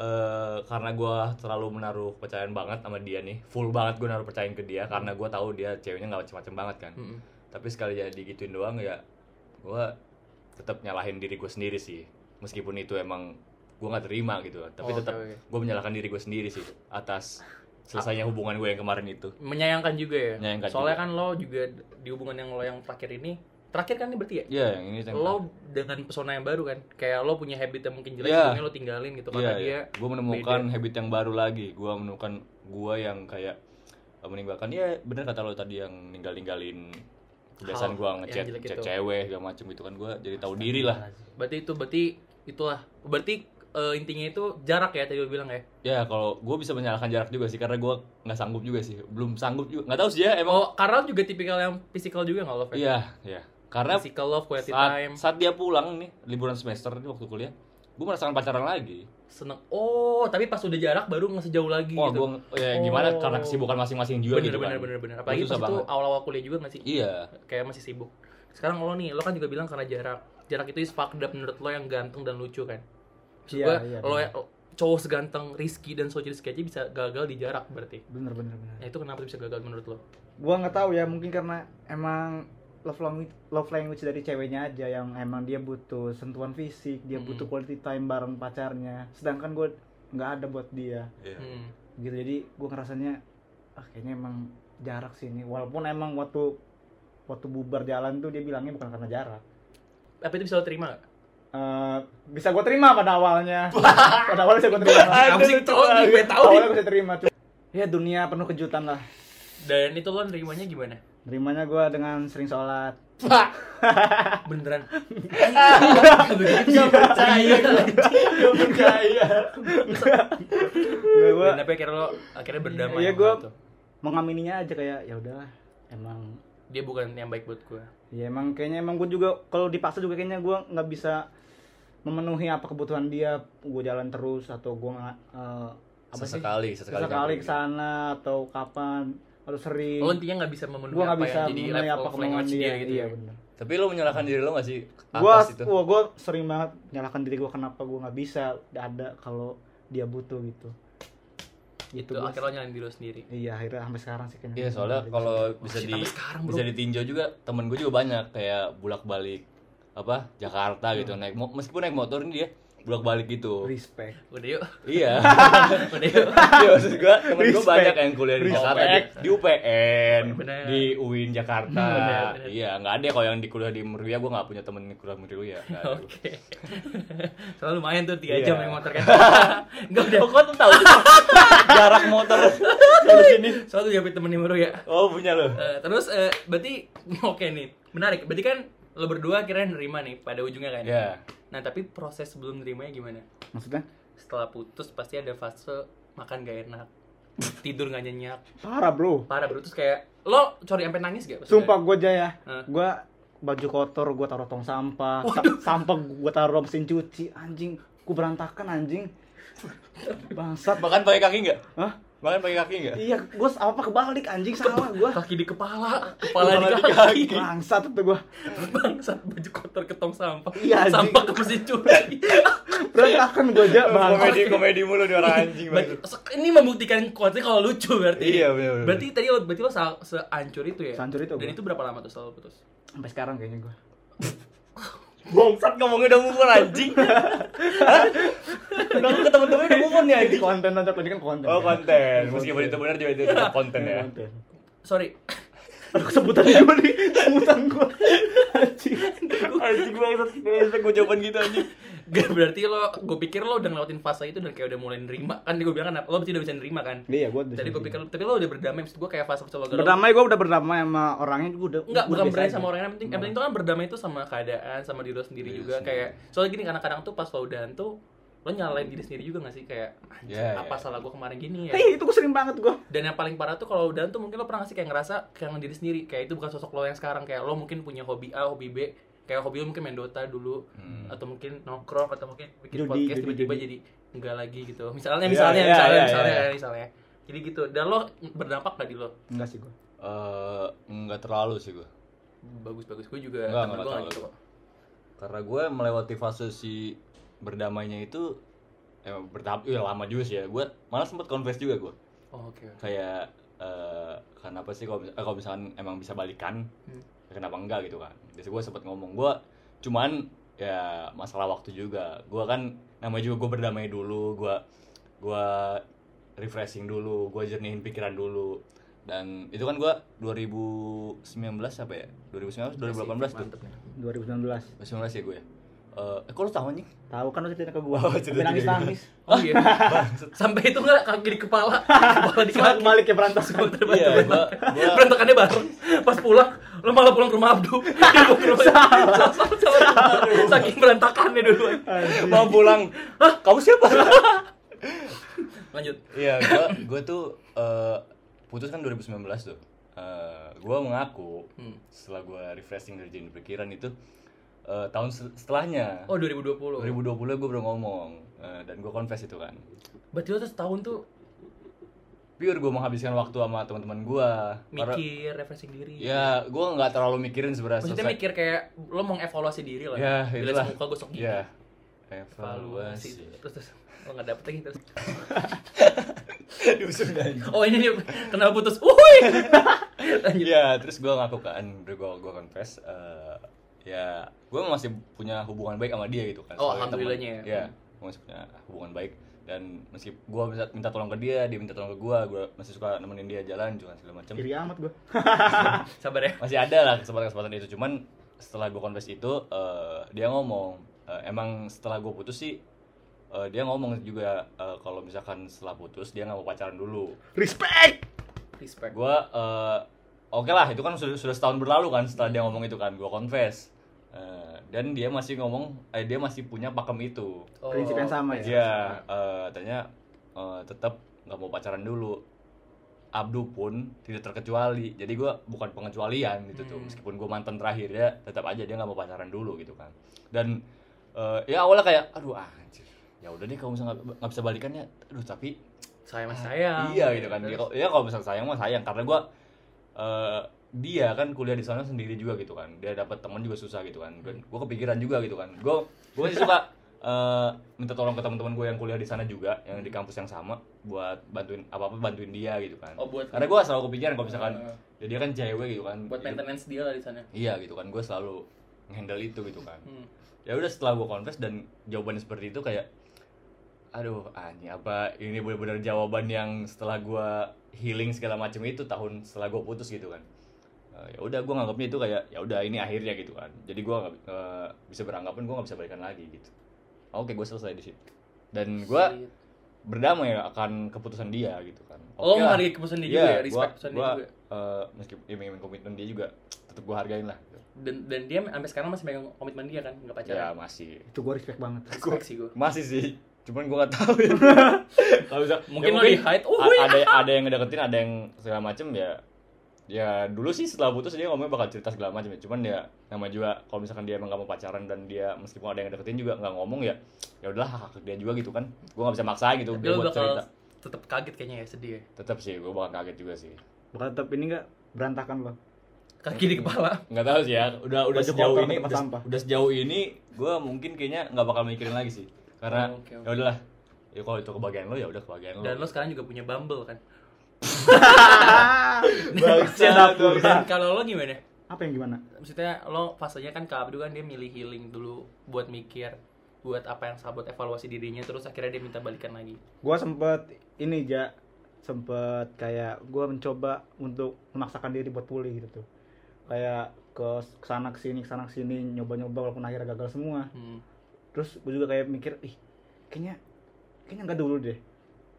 Speaker 2: eh karena gue terlalu menaruh kepercayaan banget sama dia nih full banget gue naruh percayaan ke dia karena gue tahu dia ceweknya nggak macem-macem banget kan
Speaker 1: Mm-mm.
Speaker 2: tapi sekali jadi gituin doang ya gue tetap nyalahin diri gue sendiri sih meskipun itu emang gue nggak terima gitu tapi
Speaker 1: Oh,
Speaker 2: tetap
Speaker 1: oke, oke.
Speaker 2: gue menyalahkan diri gue sendiri sih atas selesainya hubungan gue yang kemarin itu
Speaker 1: Menyayangkan juga ya.
Speaker 2: Menyayangkan
Speaker 1: Soalnya
Speaker 2: juga.
Speaker 1: kan lo juga di hubungan yang lo yang terakhir ini, terakhir kan ini berarti ya?
Speaker 2: Iya yang ini yang
Speaker 1: Lo dengan pesona yang baru kan, kayak lo punya habit yang mungkin jelek,
Speaker 2: Iya.
Speaker 1: sebelumnya lo tinggalin gitu karena dia.
Speaker 2: gue menemukan habit yang baru lagi gue menemukan gue yang kayak eh, meninggalkan ya bener kata lo tadi yang ninggal ninggalin kebiasaan gue ngechat chat
Speaker 1: itu.
Speaker 2: cewek segala macem itu kan gue jadi tahu diri lah
Speaker 1: Berarti itu berarti itulah. Berarti eh, intinya itu jarak ya tadi lo bilang ya.
Speaker 2: ya kalau gue bisa menyalahkan jarak juga sih karena gue nggak sanggup juga sih belum sanggup juga nggak tahu sih ya emang
Speaker 1: Oh, karena juga tipikal yang physical juga nggak lo?
Speaker 2: Iya iya karena
Speaker 1: Physical love, quality
Speaker 2: saat,
Speaker 1: time,
Speaker 2: saat dia pulang nih liburan semester nih waktu kuliah gue merasakan pacaran lagi
Speaker 1: seneng. Oh, tapi pas udah jarak baru nggak sejauh lagi
Speaker 2: wah
Speaker 1: gitu.
Speaker 2: gue ya gimana
Speaker 1: Oh.
Speaker 2: karena kesibukan masing-masing juga
Speaker 1: bener,
Speaker 2: gitu
Speaker 1: bener,
Speaker 2: kan
Speaker 1: bener, bener. Apalagi pas itu
Speaker 2: banget.
Speaker 1: awal-awal kuliah juga nggak sih?
Speaker 2: iya
Speaker 1: Kayak masih sibuk. Sekarang lo nih, lo kan juga bilang karena jarak. Jarak itu is fucked up menurut lo yang ganteng dan lucu kan? Maksud
Speaker 3: Iya, iya,
Speaker 1: lo
Speaker 3: bener.
Speaker 1: cowok seganteng Rizky dan Sochi Rizky aja bisa gagal di jarak berarti.
Speaker 3: Bener bener bener.
Speaker 1: Nah itu kenapa bisa gagal menurut lo?
Speaker 3: Gua nggak tahu ya, mungkin karena emang love language, love language dari ceweknya aja yang emang dia butuh sentuhan fisik, dia
Speaker 1: Mm-mm.
Speaker 3: butuh quality time bareng pacarnya. Sedangkan gue nggak ada buat dia.
Speaker 2: Iya.
Speaker 1: Hmm.
Speaker 3: Gitu jadi gue ngerasanya ah kayaknya emang jarak sini walaupun emang waktu waktu bubar jalan tuh dia bilangnya bukan karena jarak
Speaker 1: Apa itu bisa lo terima gak?
Speaker 3: Eh, bisa gue terima pada awalnya *laughs* pada awalnya bisa gue terima
Speaker 1: Apa sih tahu nih, gue tahu nih.
Speaker 3: awalnya gue bisa terima cuma ya dunia penuh kejutan lah
Speaker 1: Dan itu lo nerimanya gimana?
Speaker 3: Terimanya gue dengan sering sholat *laughs*
Speaker 1: Beneran.
Speaker 2: Gak percaya, gak percaya.
Speaker 3: gue
Speaker 1: Dan tapi akhirnya lo akhirnya berdamai.
Speaker 3: Iya, gua-
Speaker 1: itu.
Speaker 3: mengamininya aja kayak ya udahlah emang
Speaker 1: Dia bukan yang baik buat gue.
Speaker 3: ya emang kayaknya emang gue juga kalau dipaksa juga kayaknya gue nggak bisa memenuhi apa kebutuhan dia gue jalan terus atau gue nggak eh, apa sih
Speaker 2: Sesekali, sesekali.
Speaker 3: sesekali
Speaker 2: kan.
Speaker 3: ke sana atau kapan harus sering
Speaker 1: Lo intinya nggak bisa memenuhi
Speaker 3: gue nggak
Speaker 1: apa
Speaker 3: bisa
Speaker 1: yang jadi
Speaker 3: apa
Speaker 1: of
Speaker 3: kemauan
Speaker 1: language
Speaker 3: dia,
Speaker 1: dia gitu.
Speaker 3: iya
Speaker 1: ya.
Speaker 3: bener
Speaker 2: Tapi lo menyalahkan diri lo gak sih? Atas itu.
Speaker 3: wah gue sering banget nyalahkan diri gue kenapa gue nggak bisa ada kalau dia butuh gitu
Speaker 1: Itu
Speaker 3: gua-
Speaker 1: akhirnya nyalain diri lo sendiri.
Speaker 3: iya akhirnya sampai sekarang sih kayaknya
Speaker 2: Iya soalnya kalau bisa di
Speaker 1: sekarang, bro.
Speaker 2: bisa ditinjau juga temen gue juga banyak kayak bulak balik apa Jakarta gitu
Speaker 1: Hmm.
Speaker 2: naik meskipun naik motor ini dia bulak balik gitu.
Speaker 3: respect
Speaker 1: Udah yuk.
Speaker 2: iya. *laughs*
Speaker 1: Udah yuk.
Speaker 2: Iya maksud gue temen gue banyak yang kuliah di
Speaker 3: Respect.
Speaker 2: Jakarta di, di UPN,
Speaker 1: Bener.
Speaker 2: di UIN Jakarta.
Speaker 1: Bener, bener.
Speaker 2: Iya nggak ada kalau yang di kuliah di Meruya gue nggak punya temen kuliah di Meruya. nggak ada.
Speaker 1: Oke. *laughs* Soalnya lumayan tuh 3
Speaker 2: Iya.
Speaker 1: jam naik motor kan. *laughs* Enggak udah.
Speaker 2: Oh, kok tuh tahu jarak motor dari sini?
Speaker 1: Soalnya tuh temen Nimuro ya.
Speaker 2: Oh punya lo.
Speaker 1: Eh, terus eh, berarti oke nih. Menarik. Berarti kan lo berdua akhirnya nerima nih pada ujungnya kan.
Speaker 2: Iya.
Speaker 1: Nah, tapi proses sebelum nerimanya gimana?
Speaker 3: maksudnya
Speaker 1: Setelah putus pasti ada fase makan gak enak. Tidur gak nyenyak.
Speaker 3: parah bro
Speaker 1: Parah bro. Terus kayak lo cori sampai nangis gak? maksudnya?
Speaker 3: Sumpah gue aja ya,
Speaker 1: Hah?
Speaker 3: gue baju kotor gue taruh tong sampah, Sa- sampah gue taruh mesin cuci, anjing, gue berantakan anjing, *laughs* bangsat.
Speaker 2: Makan pakai kaki nggak?
Speaker 3: Hah?
Speaker 2: Makan pakai kaki nggak?
Speaker 3: Iya, gue apa kebalik anjing salah gue,
Speaker 1: Kaki di kepala, kepala,
Speaker 2: Kepala
Speaker 1: di
Speaker 2: di
Speaker 1: kaki.
Speaker 3: bangsat itu gue,
Speaker 1: Bangsat baju kotor ke tong sampah.
Speaker 3: Iya, anjing.
Speaker 1: sampah ke mesin cuci.
Speaker 3: berantakan gue aja bangsat.
Speaker 2: komedi komedi mulu di orang anjing
Speaker 1: Berarti-
Speaker 2: banget.
Speaker 1: ini membuktikan kuatnya kalau lucu berarti.
Speaker 2: Iya, bener.
Speaker 1: Berarti tadi lo berarti lo seancur itu ya?
Speaker 3: Sehancur itu
Speaker 1: Dan
Speaker 3: gua.
Speaker 1: itu berapa lama tuh setelah lo putus?
Speaker 3: Sampai sekarang kayaknya gue. *laughs*
Speaker 2: Bangsat ngomongnya udah move on anjing. Udah ke temen-temen udah move on ya
Speaker 3: Ini
Speaker 2: anjing.
Speaker 3: konten aja, ini kan konten.
Speaker 2: Oh
Speaker 3: ya.
Speaker 2: konten, meskipun itu benar juga itu tetap konten ya.
Speaker 3: Konten.
Speaker 1: Sorry.
Speaker 3: Aduh kesebutan gue nih, kesebutan gue, anjing.
Speaker 2: Anjing bangsat gue jawaban gitu anjing.
Speaker 1: Gak berarti lo, gue pikir lo udah ngelewatin fase itu dan kayak udah mulai nerima kan? Gue bilang kan, lo berarti udah bisa nerima kan?
Speaker 3: Iya, gue
Speaker 1: Tadi gue pikir, tapi lo udah berdamai, maksud gue kayak fase galau.
Speaker 3: berdamai gue udah berdamai sama orangnya gue udah
Speaker 1: Enggak, bukan berdamai sama orang yang penting. Yang penting itu kan berdamai itu sama keadaan, sama diri lo sendiri
Speaker 2: Diri
Speaker 1: juga. Kayak soalnya gini kadang-kadang tuh pas lo udahan tuh lo nyalain diri sendiri juga gak sih kayak "Anjing,
Speaker 2: Iya,
Speaker 1: apa
Speaker 2: iya.
Speaker 1: salah gue kemarin gini ya?
Speaker 3: Eh, itu gue sering banget gue.
Speaker 1: Dan yang paling parah tuh kalau udahan tuh mungkin lo pernah gak sih kayak ngerasa kayak diri sendiri kayak itu bukan sosok lo yang sekarang kayak lo mungkin punya hobi A, hobi B kayak hobi mungkin main Dota dulu
Speaker 2: Hmm.
Speaker 1: atau mungkin nongkrong atau mungkin bikin
Speaker 3: Judi,
Speaker 1: podcast tiba-tiba jadi enggak lagi gitu. Misalnya
Speaker 2: Iya,
Speaker 1: misalnya
Speaker 2: iya,
Speaker 1: misalnya
Speaker 2: iya,
Speaker 1: misalnya
Speaker 2: iya.
Speaker 1: ya, misalnya. Jadi gitu. Dan lo berdampak gak di lo?
Speaker 3: Enggak sih gue.
Speaker 2: Eh, enggak terlalu sih gue.
Speaker 1: Bagus-bagus gue juga
Speaker 2: Enggak, enggak terlalu.
Speaker 1: gitu kok.
Speaker 2: Karena gue melewati fase si berdamainya itu emang bertahap, iya lama juga sih ya. Gue malah sempet confess juga gue.
Speaker 1: Oh, oke.
Speaker 2: Kayak eh kenapa sih kalau mis- eh, kalau misalkan emang bisa balikan,
Speaker 1: Hmm.
Speaker 2: Kenapa enggak gitu kan? Jadi gue sempet ngomong gue cuman ya masalah waktu juga. Gue kan namanya juga gue berdamai dulu, gue gue refreshing dulu, gue jernihin pikiran dulu. Dan itu kan gue 2019 apa ya? 2019 2018 tuh.
Speaker 1: Mantep nih.
Speaker 3: 2019.
Speaker 2: 2019 ya gue ya. Eh, eh kok lu tahu anjing?
Speaker 3: Tahu kan lu cerita ke gue.
Speaker 2: Oh, cerita
Speaker 3: nangis nangis.
Speaker 1: Oh iya. *laughs* Sampai itu enggak kaki di kepala, *laughs* kepala di
Speaker 3: Semangat
Speaker 1: kaki.
Speaker 3: balik ya berantakan.
Speaker 2: Iya, gua gua *laughs*
Speaker 1: Berantakannya bareng. Pas pulang, lo malah pulang ke rumah Abdu. Saking berantakannya dulu.
Speaker 2: mau pulang. Hah, kamu siapa?
Speaker 1: Lanjut.
Speaker 2: Iya, gua gua tuh eh, putus kan 2019 tuh. Eh, gua mengaku
Speaker 1: Hmm.
Speaker 2: setelah gua refreshing dari jenis pikiran itu eh, tahun se- setelahnya
Speaker 1: Oh 2020.
Speaker 2: 2020 gue baru ngomong eh, dan gue confess itu kan
Speaker 1: Berarti lo tuh setahun tuh
Speaker 2: pure gue menghabiskan waktu sama teman-teman gue
Speaker 1: mikir, refreshing diri.
Speaker 2: ya gue nggak terlalu mikirin sebenarnya
Speaker 1: Maksudnya
Speaker 2: selesai-
Speaker 1: mikir kayak lo mau evaluasi diri lah.
Speaker 2: ya
Speaker 1: Bila
Speaker 2: itulah
Speaker 1: muka gosok gigi.
Speaker 2: ya
Speaker 1: Evaluasi.
Speaker 2: evaluasi
Speaker 1: Terus, terus lo nggak dapet lagi terus. *laughs* Oh ini nih kenapa putus? Wuih.
Speaker 2: Iya, *laughs* terus gue ngaku kan, gue gue confess, eh, ya gue masih punya hubungan baik sama dia gitu kan.
Speaker 1: Oh, alhamdulillahnya ya.
Speaker 2: Iya, gue masih punya hubungan baik dan meski gue minta, minta tolong ke dia dia minta tolong ke gue gue masih suka nemenin dia jalan juga segala macam
Speaker 3: Iri amat gue. *laughs*
Speaker 1: Sabar ya.
Speaker 2: masih ada lah kesempatan-kesempatan itu cuman setelah gue confess itu eh, dia ngomong eh, emang setelah gue putus sih eh, dia ngomong juga eh, kalau misalkan setelah putus dia nggak mau pacaran dulu
Speaker 3: Respect.
Speaker 1: Respect.
Speaker 2: gue eh, oke lah itu kan sudah sudah setahun berlalu kan setelah dia ngomong itu kan gue confess Eh, dan dia masih ngomong eh dia masih punya pakem itu
Speaker 1: Oh,
Speaker 3: Prinsip yang sama ya?
Speaker 2: Iya, eh, katanya eh, tetap nggak mau pacaran dulu. Abdu pun tidak terkecuali. Jadi gue bukan pengecualian gitu tuh.
Speaker 1: Hmm.
Speaker 2: Meskipun gue mantan terakhir ya, tetap aja dia nggak mau pacaran dulu gitu kan. Dan eh, ya awalnya kayak, aduh anjir. Ya udah deh kalau misalnya nggak nggak bisa balikan ya, aduh tapi
Speaker 1: Sayang mas sayang.
Speaker 2: iya gitu kan. Ya, kalau- ya kalau misalnya sayang mah sayang karena gue eh, dia kan kuliah di sana sendiri juga gitu kan. Dia dapat teman juga susah gitu kan. Dan gue kepikiran juga gitu kan. Gue gue suka eh, minta tolong ke teman-teman gue yang kuliah di sana juga, yang di kampus yang sama buat bantuin apa apa bantuin dia gitu kan.
Speaker 1: Oh, buat-
Speaker 2: karena gue selalu kepikiran kalau misalkan
Speaker 1: Eh.
Speaker 2: ya dia kan cewek gitu kan.
Speaker 1: Buat maintenance dia lah di sana.
Speaker 2: Iya gitu kan. Gue selalu handle itu gitu kan
Speaker 1: Hmm.
Speaker 2: ya udah setelah gue confess dan jawabannya seperti itu kayak aduh anjing apa ini benar-benar jawaban yang setelah gue healing segala macam itu tahun setelah gue putus gitu kan Eh, ya udah gue nganggapnya itu kayak ya udah ini akhirnya gitu kan jadi gue nggak eh, bisa beranggapan gue nggak bisa balikan lagi gitu oke gue selesai di situ dan gue berdamai akan keputusan dia gitu kan
Speaker 1: Oh,
Speaker 2: Oke lah.
Speaker 1: menghargai keputusan dia
Speaker 2: Iya,
Speaker 1: juga ya,
Speaker 2: gua-
Speaker 1: respect keputusan dia juga.
Speaker 2: eh, meskipun iming-iming komitmen dia juga tetap gue hargain lah gitu.
Speaker 1: Dan dan dia sampai sekarang masih megang komitmen dia kan, nggak
Speaker 2: ya
Speaker 1: pacaran.
Speaker 2: masih
Speaker 3: Itu gue respect banget.
Speaker 1: Respect sih gue.
Speaker 2: masih sih cuman gue gak tahu ya. *laughs* Kalau bisa
Speaker 1: Mungkin
Speaker 2: ya
Speaker 1: lo di hide, oh,
Speaker 2: a-
Speaker 1: wih,
Speaker 2: ada ada yang ngedeketin ada yang segala macem ya. Ya dulu sih setelah putus dia ngomongnya bakal cerita segala macam ya. Cuman ya nama juga kalau misalkan dia emang gak mau pacaran dan dia meskipun ada yang ngedeketin juga nggak ngomong ya ya udahlah hak dia juga gitu kan. Gue nggak bisa maksain gitu
Speaker 1: Tapi
Speaker 2: dia
Speaker 1: lo
Speaker 2: buat
Speaker 1: bakal
Speaker 2: cerita.
Speaker 1: tetap kaget kayaknya ya sedih ya.
Speaker 2: tetap sih gue bakal kaget juga sih.
Speaker 3: Bakal tetap ini enggak berantakan loh.
Speaker 1: Kaki di kepala.
Speaker 2: nggak tahu sih ya udah udah
Speaker 3: Baju
Speaker 2: sejauh ini udah,
Speaker 3: sampah.
Speaker 2: udah sejauh ini gue mungkin kayaknya nggak bakal mikirin lagi sih karena
Speaker 1: Oh, oke, oke.
Speaker 2: ya udahlah ya kalau itu kebagian lo ya udah kebagian lo
Speaker 1: Dan lo sekarang juga punya Bumble kan. *laughs*
Speaker 3: Bangsa dapur.
Speaker 1: Dan kalau lo gimana?
Speaker 3: Apa yang gimana?
Speaker 1: Maksudnya lo fasenya kan ke Abdu kan dia milih healing dulu buat mikir buat apa yang sahabat evaluasi dirinya terus akhirnya dia minta balikan lagi.
Speaker 3: Gua sempet ini ja sempet kayak gua mencoba untuk memaksakan diri buat pulih gitu tuh. Kayak ke ke sana ke sini ke sana ke sini nyoba-nyoba walaupun akhirnya gagal semua.
Speaker 1: Hmm.
Speaker 3: Terus gue juga kayak mikir, ih kayaknya kayaknya nggak dulu deh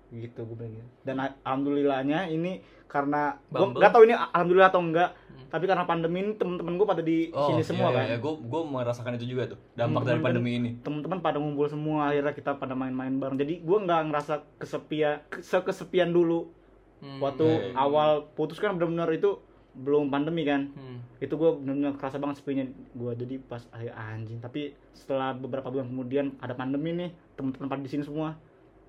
Speaker 3: gitu gue bilang gitu. dan alhamdulillahnya ini karena gue nggak tahu ini alhamdulillah atau enggak
Speaker 1: Hmm.
Speaker 3: tapi karena pandemi ini temen-temen gue pada di sini semua kan
Speaker 2: Ya, gue gue merasakan itu juga tuh dampak dari
Speaker 3: Temen-temen
Speaker 2: pandemi ini.
Speaker 3: teman-teman pada ngumpul semua akhirnya kita pada main-main bareng jadi gue nggak ngerasa kesepian kesepian dulu
Speaker 1: Hmm.
Speaker 3: waktu
Speaker 2: Hmm.
Speaker 3: awal putus kan benar-benar itu belum pandemi kan
Speaker 1: Hmm.
Speaker 3: itu gue benar-benar kerasa banget sepinya gue jadi pas akhir anjing tapi setelah beberapa bulan kemudian ada pandemi nih teman-teman pada di sini semua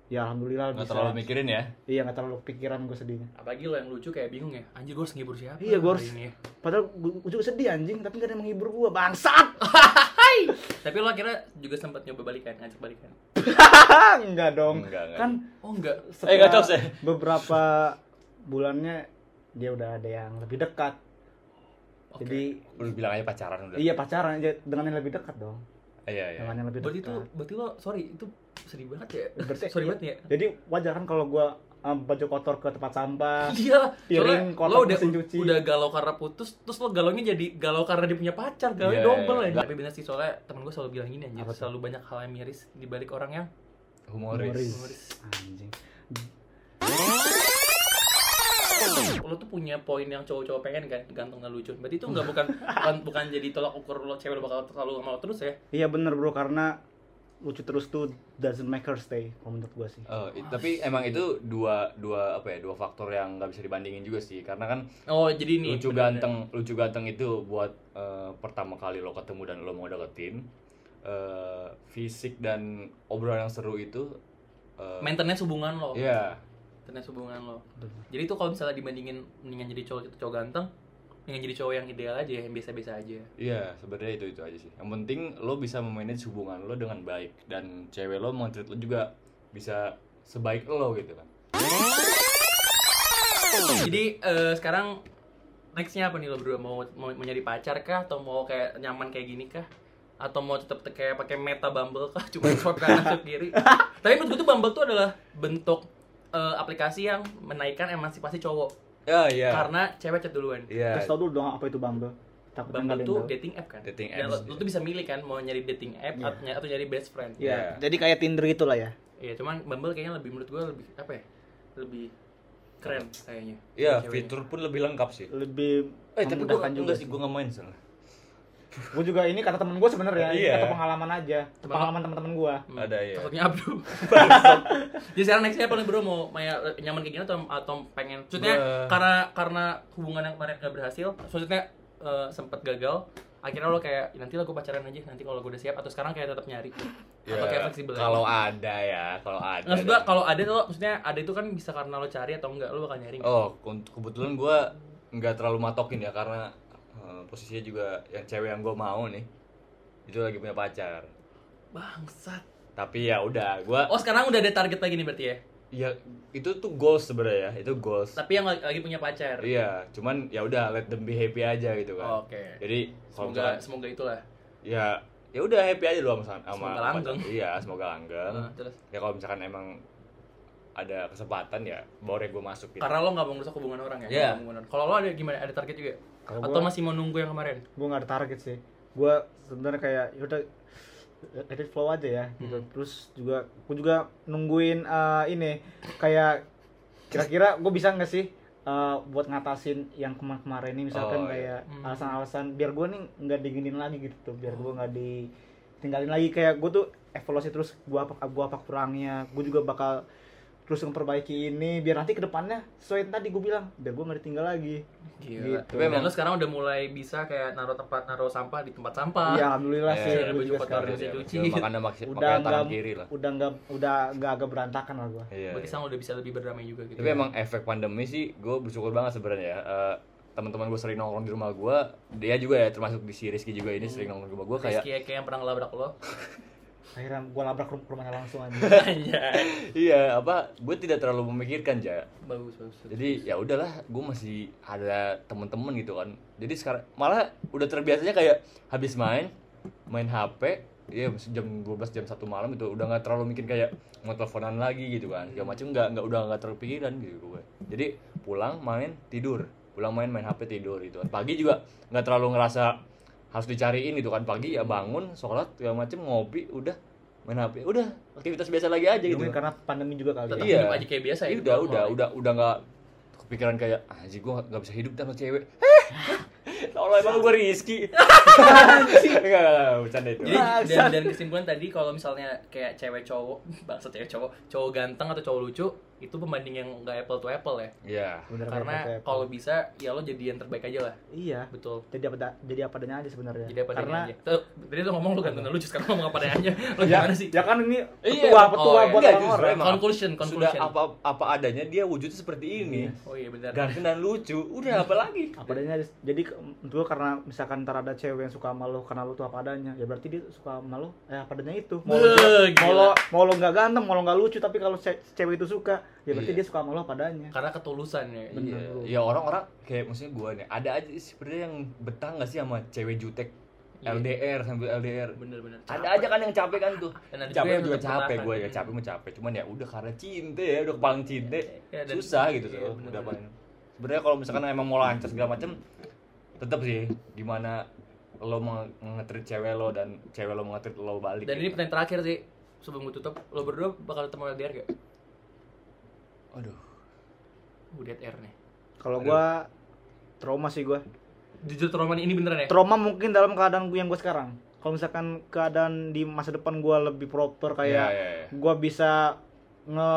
Speaker 3: ya alhamdulillah
Speaker 2: Nggak
Speaker 3: bisa
Speaker 2: terlalu mikirin ya.
Speaker 3: iya nggak terlalu pikiran gue sedihnya
Speaker 1: Apalagi lo yang lucu kayak bingung ya. Anjir gue harus ngibur siapa?
Speaker 3: Iya, gua
Speaker 1: hari
Speaker 3: harus-
Speaker 1: ini ya?
Speaker 3: padahal gue juga sedih anjing tapi gak ada yang menghibur gue bangsat
Speaker 1: Tapi lo akhirnya juga sempat nyoba balikan, ngajak balikan. *laughs*
Speaker 3: enggak dong
Speaker 2: Enggak, enggak.
Speaker 3: kan
Speaker 1: Oh enggak.
Speaker 2: Eh, sih.
Speaker 3: beberapa bulannya dia udah ada yang lebih dekat
Speaker 1: Oke.
Speaker 3: jadi
Speaker 2: Udah bilang aja pacaran udah.
Speaker 3: iya pacaran aja dengan yang lebih dekat dong
Speaker 2: Iya, iya.
Speaker 3: dengan yang lebih
Speaker 1: Berarti
Speaker 3: dekat
Speaker 1: itu berarti lo sorry itu sedih banget ya.
Speaker 3: Berarti-
Speaker 1: sorry
Speaker 3: iya.
Speaker 1: banget ya.
Speaker 3: jadi wajar kan kalau gue baju kotor ke tempat sampah
Speaker 1: Iya,
Speaker 3: piring
Speaker 1: soalnya
Speaker 3: kotak
Speaker 1: lo udah
Speaker 3: mesin cuci.
Speaker 1: udah galau karena putus, terus lo galaunya jadi galau karena dia punya pacar, galau
Speaker 2: Iya,
Speaker 1: double aja.
Speaker 2: iya.
Speaker 1: Tapi bener sih soalnya temen gue selalu bilang gini anjir,
Speaker 3: Apa
Speaker 1: selalu banyak hal yang miris di balik orang yang
Speaker 2: Humoris.
Speaker 3: Humoris. anjing
Speaker 1: lo tuh punya poin yang cowok-cowok pengen kan, ganteng dan lucu. Berarti itu nggak bukan, *laughs* bukan bukan jadi tolak ukur lo cewek lo bakal selalu sama lo terus ya.
Speaker 3: iya bener bro karena lucu terus tuh doesn't make her stay kalau menurut gue sih
Speaker 2: Oh, i- tapi emang itu dua dua apa ya dua faktor yang nggak bisa dibandingin juga sih karena kan
Speaker 1: Oh, jadi nih
Speaker 2: lucu
Speaker 1: bener-bener.
Speaker 2: ganteng lucu ganteng itu buat eh, pertama kali lo ketemu dan lo mau deketin eh, fisik dan obrolan yang seru itu eh,
Speaker 1: maintenance hubungan lo.
Speaker 2: Iya,
Speaker 1: Maintenance hubungan lo. Jadi tuh kalau misalnya dibandingin mendingan jadi cowok cowok ganteng, mendingan jadi cowok yang ideal aja, yang biasa-biasa aja.
Speaker 2: iya sebenarnya itu itu aja sih. Yang penting lo bisa memanage hubungan lo dengan baik dan cewek lo mau treat lo juga bisa sebaik lo gitu kan.
Speaker 1: Jadi eh, sekarang nextnya apa nih lo berdua mau, mau nyari pacar kah atau mau kayak nyaman kayak gini kah? atau mau tetap kayak pakai meta Bumble kah *laughs* cuma swipe kanan swipe kiri *laughs* tapi menurut gue tuh Bumble tuh adalah bentuk eh, aplikasi yang menaikkan emansipasi cowok
Speaker 2: Ya, iya.
Speaker 1: karena cewek chat duluan
Speaker 2: Iya.
Speaker 3: Kasih tau dulu dong apa itu Bumble. Takutnya
Speaker 1: Bumble
Speaker 3: tahu.
Speaker 1: dating app kan
Speaker 2: Dating
Speaker 1: Dan
Speaker 2: apps,
Speaker 1: lo, lo
Speaker 2: iya.
Speaker 1: tuh bisa milih kan mau nyari dating app
Speaker 3: Iya.
Speaker 1: atau, ny- atau nyari best friend
Speaker 3: Iya.
Speaker 2: Iya.
Speaker 3: Jadi kayak Tinder gitu lah ya.
Speaker 1: iya cuman Bumble kayaknya lebih menurut gue lebih apa ya lebih keren kayaknya
Speaker 2: Iya, fitur pun lebih lengkap sih.
Speaker 3: Lebih
Speaker 2: Eh, tapi gue enggak sih, gue nggak main soalnya.
Speaker 3: Gue juga ini kata temen gue sebenarnya,
Speaker 2: Iya.
Speaker 3: kata pengalaman aja.
Speaker 1: Temen-
Speaker 3: Pengalaman teman-teman gue.
Speaker 1: Hmm,
Speaker 2: Ada, iya.
Speaker 1: Takutnya abdu. *laughs* Jadi sekarang nextnya nih bro mau maya, nyaman kayak gini atau atau pengen? Maksudnya
Speaker 2: Gua-
Speaker 1: karena karena hubungan yang kemarin gak berhasil, maksudnya eh, sempat gagal. Akhirnya lo kayak nanti lah gue pacaran aja nanti kalau gue udah siap atau sekarang kayak tetap nyari atau kayak fleksibel
Speaker 2: Ya, kalau ada ya, kalau ada.
Speaker 1: Maksud gua
Speaker 2: dan-
Speaker 1: kalau ada tuh maksudnya ada itu kan bisa karena lo cari atau enggak lo bakal nyari?
Speaker 2: Oh, ke- kebetulan gue nggak terlalu matokin ya karena posisinya juga yang cewek yang gue mau nih itu lagi punya pacar.
Speaker 1: Bangsat.
Speaker 2: Tapi ya udah, gue
Speaker 1: Oh sekarang udah ada target lagi nih berarti ya?
Speaker 2: ya itu tuh goals sebenarnya ya, itu goals.
Speaker 1: Tapi yang lagi, punya pacar.
Speaker 2: Iya, cuman ya udah let them be happy aja gitu kan.
Speaker 1: Oke.
Speaker 2: Jadi kalau
Speaker 1: Semoga
Speaker 2: misalkan-
Speaker 1: semoga itulah.
Speaker 2: ya ya udah happy aja dulu sama sama
Speaker 1: Semoga langgeng.
Speaker 2: Iya, semoga langgeng.
Speaker 1: Nah, terus
Speaker 2: Ya kalau misalkan emang ada kesempatan ya boleh gue masuk gitu.
Speaker 1: karena lo nggak mau merusak hubungan orang ya?
Speaker 2: Iya.
Speaker 1: Nggak orang. Kalau lo ada gimana? Ada target juga?
Speaker 3: Kalau
Speaker 1: Atau
Speaker 3: gua-
Speaker 1: masih mau nunggu yang kemarin?
Speaker 3: Gue gak ada target sih. Gue sebenarnya kayak yaudah let it flow aja ya gitu.
Speaker 1: Hmm.
Speaker 3: Terus juga gue juga nungguin eh, ini kayak kira-kira gue bisa nggak sih eh, buat ngatasin yang kemarin-kemarin ini misalkan
Speaker 2: Oh, iya.
Speaker 3: kayak
Speaker 1: Hmm.
Speaker 3: alasan-alasan biar gue nih nggak diginin lagi gitu tuh biar gue nggak ditinggalin lagi kayak gue tuh evaluasi terus gue apa gua apa kurangnya gue juga bakal terus memperbaiki ini biar nanti ke depannya sesuai yang tadi gue bilang biar gue nggak ditinggal lagi
Speaker 1: Gila.
Speaker 3: Gitu.
Speaker 1: Tapi emang lo sekarang udah mulai bisa kayak naruh tempat naruh sampah di tempat sampah.
Speaker 3: Iya alhamdulillah
Speaker 2: Iya,
Speaker 3: sih sekarang.
Speaker 1: yang bisa cuci.
Speaker 2: Ya, makanya maksud
Speaker 3: udah nggak
Speaker 2: tangan kiri lah.
Speaker 3: udah nggak udah nggak agak berantakan lah gua
Speaker 2: Iya.
Speaker 1: Berarti
Speaker 2: iya.
Speaker 1: sekarang udah bisa lebih berdamai juga gitu.
Speaker 2: Tapi emang efek pandemi sih gue bersyukur banget sebenarnya ya. Eh, teman-teman gue sering nongkrong di rumah gue, dia juga ya termasuk di si Rizky juga ini sering nongkrong di rumah gue kayak
Speaker 1: Rizky kayak yang pernah ngelabrak lo. *laughs*
Speaker 3: akhirnya gua labrak ke rumahnya langsung aja *laughs*
Speaker 1: Iya.
Speaker 2: iya apa gue tidak terlalu memikirkan ja
Speaker 1: Bagus, bagus.
Speaker 2: jadi ya udahlah gue masih ada temen-temen gitu kan jadi sekarang malah udah terbiasanya kayak habis main main HP Iya, jam 12 jam 1 malam itu udah nggak terlalu mikir kayak mau teleponan lagi gitu kan. Segala macem nggak nggak udah nggak terlalu pikiran gitu gue. Jadi pulang main tidur, pulang main main HP tidur gitu kan. Pagi juga nggak terlalu ngerasa harus dicariin gitu kan. Pagi ya bangun, sholat segala macem ngopi, udah main HP, udah aktivitas biasa lagi aja gitu.
Speaker 3: mungkin karena pandemi juga kali
Speaker 1: Tetap
Speaker 3: ya.
Speaker 1: hidup aja kayak biasa ya,
Speaker 2: Iya, udah, udah, udah, udah nggak kepikiran kayak anjir gue nggak bisa hidup sama cewek. *laughs* Kalau emang gue Rizky. *laughs* Enggak, enggak, enggak, bercanda itu.
Speaker 1: Jadi dan, dan kesimpulan tadi kalau misalnya kayak cewek cowok, *laughs* bangsa cewek cowok, cowok ganteng atau cowok lucu itu pembanding yang nggak apple to apple ya.
Speaker 2: Iya.
Speaker 3: Bener,
Speaker 1: Karena kalau bisa ya lo jadi yang terbaik aja lah.
Speaker 3: iya
Speaker 1: Betul.
Speaker 3: jadi apa jadi apa adanya aja sebenarnya
Speaker 1: Jadi apa
Speaker 3: karena
Speaker 1: adanya aja. Tuh, tadi tuh ngomong lo ganteng dan lucu sekarang ngomong apa adanya. Lo
Speaker 3: ya,
Speaker 1: gimana sih?
Speaker 3: ya kan ini
Speaker 2: Iya,
Speaker 3: petua
Speaker 1: oh,
Speaker 3: petua
Speaker 1: iya.
Speaker 3: buat
Speaker 2: justru
Speaker 3: orang-orang
Speaker 2: emang
Speaker 1: Conclusion,
Speaker 2: Sudah
Speaker 1: conclusion.
Speaker 2: apa apa adanya dia wujudnya seperti ini.
Speaker 1: Oh iya benar.
Speaker 2: Ganteng dan lucu. Udah apa lagi?
Speaker 3: apa adanya aja. jadi gua karena misalkan ntar ada cewek yang suka sama lo karena lo tuh apa adanya ya berarti dia suka sama lo eh apa adanya itu mau lo mau lo lo nggak ganteng mau lo nggak lucu tapi kalau ce- cewek itu suka ya berarti
Speaker 2: Iya.
Speaker 3: dia suka sama lo apa adanya
Speaker 1: Karena ketulusan ya.
Speaker 3: Bener,
Speaker 2: Iya, ya orang-orang kayak maksudnya gue nih, ada aja sebenarnya yang betah nggak sih sama cewek jutek
Speaker 1: Iya.
Speaker 2: LDR sambil LDR.
Speaker 1: Bener-bener.
Speaker 2: Ada aja kan yang capek kan tuh. *laughs*
Speaker 1: Dan ada juga
Speaker 2: capek juga capek gue ya capek mah capek. Cuman ya udah karena cinta ya, udah kepalang cinta.
Speaker 1: Ya, dan-
Speaker 2: susah gitu
Speaker 1: iya,
Speaker 2: tuh. Udah paling. Sebenarnya kalau misalkan emang mau lancar segala macem, tetap sih gimana lo mau ngetrit cewek lo dan cewek lo mau ngetrit lo balik.
Speaker 1: Dan ini
Speaker 2: gitu.
Speaker 1: pertanyaan terakhir sih sebelum gue tutup, lo berdua bakal ketemu LDR gak?
Speaker 2: Aduh.
Speaker 1: Udah R nih.
Speaker 3: kalau gua trauma sih gua
Speaker 1: Jujur trauma ini beneran ya?
Speaker 3: trauma mungkin dalam keadaan gue yang gue sekarang kalau misalkan keadaan di masa depan gue lebih proper kayak
Speaker 2: Iya, iya, iya.
Speaker 3: gue bisa nge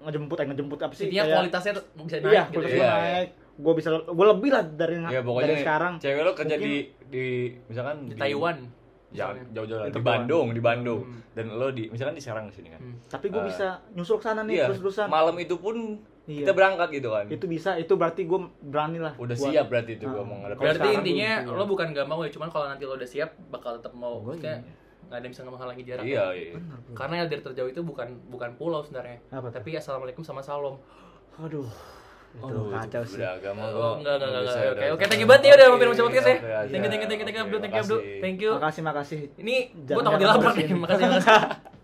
Speaker 3: ngejemput eh ngejemput apa sih
Speaker 1: Intinya
Speaker 3: kayak
Speaker 1: kualitasnya tuh bisa naik
Speaker 3: iya
Speaker 1: gitu
Speaker 3: kualitas
Speaker 1: ya.
Speaker 3: gue
Speaker 2: Iya,
Speaker 3: naik gue bisa gue lebih lah dari
Speaker 2: Ya pokoknya
Speaker 3: dari sekarang
Speaker 2: cewek lo kerja
Speaker 3: Mungkin-
Speaker 2: di di misalkan
Speaker 1: Di Taiwan.
Speaker 2: Jangan
Speaker 1: misalnya.
Speaker 2: jauh-jauh
Speaker 3: Di.
Speaker 2: Bandung, di Bandung.
Speaker 1: Hmm.
Speaker 2: Dan lo di misalkan di Serang sini kan.
Speaker 1: Hmm.
Speaker 3: tapi gue
Speaker 2: Eh,
Speaker 3: bisa nyusul ke sana nih
Speaker 2: Iya,
Speaker 3: terus terusan
Speaker 2: malam itu pun
Speaker 3: Iya.
Speaker 2: kita berangkat gitu kan.
Speaker 3: itu bisa itu berarti gue berani lah
Speaker 2: Udah
Speaker 3: buat-
Speaker 2: siap berarti itu gua
Speaker 3: Ah.
Speaker 2: mau ngadepin.
Speaker 1: Berarti intinya
Speaker 3: iya.
Speaker 1: lo bukan gak mau ya, cuman kalau nanti lo udah siap bakal tetap mau.
Speaker 3: Oh,
Speaker 1: Maksudnya
Speaker 3: iya.
Speaker 1: nggak ada yang bisa menghalangi jarak.
Speaker 2: Iya, iya.
Speaker 3: Bener, bro.
Speaker 1: Karena LDR terjauh itu bukan bukan pulau sebenarnya.
Speaker 3: Apa?
Speaker 1: Tapi assalamualaikum sama salam.
Speaker 3: aduh Itu kacau sih.
Speaker 2: Beda agama
Speaker 1: Oh,
Speaker 2: gua
Speaker 1: enggak, enggak, enggak,
Speaker 2: udah.
Speaker 1: Oke, oke, thank you banget ya udah mampir sama podcast ya. Thank you, thank you, thank you, thank you, thank you,
Speaker 2: makasih.
Speaker 1: Thank you.
Speaker 3: Makasih makasih.
Speaker 1: Ini
Speaker 3: Jangan
Speaker 1: takut dilabrak nih, makasih, makasih.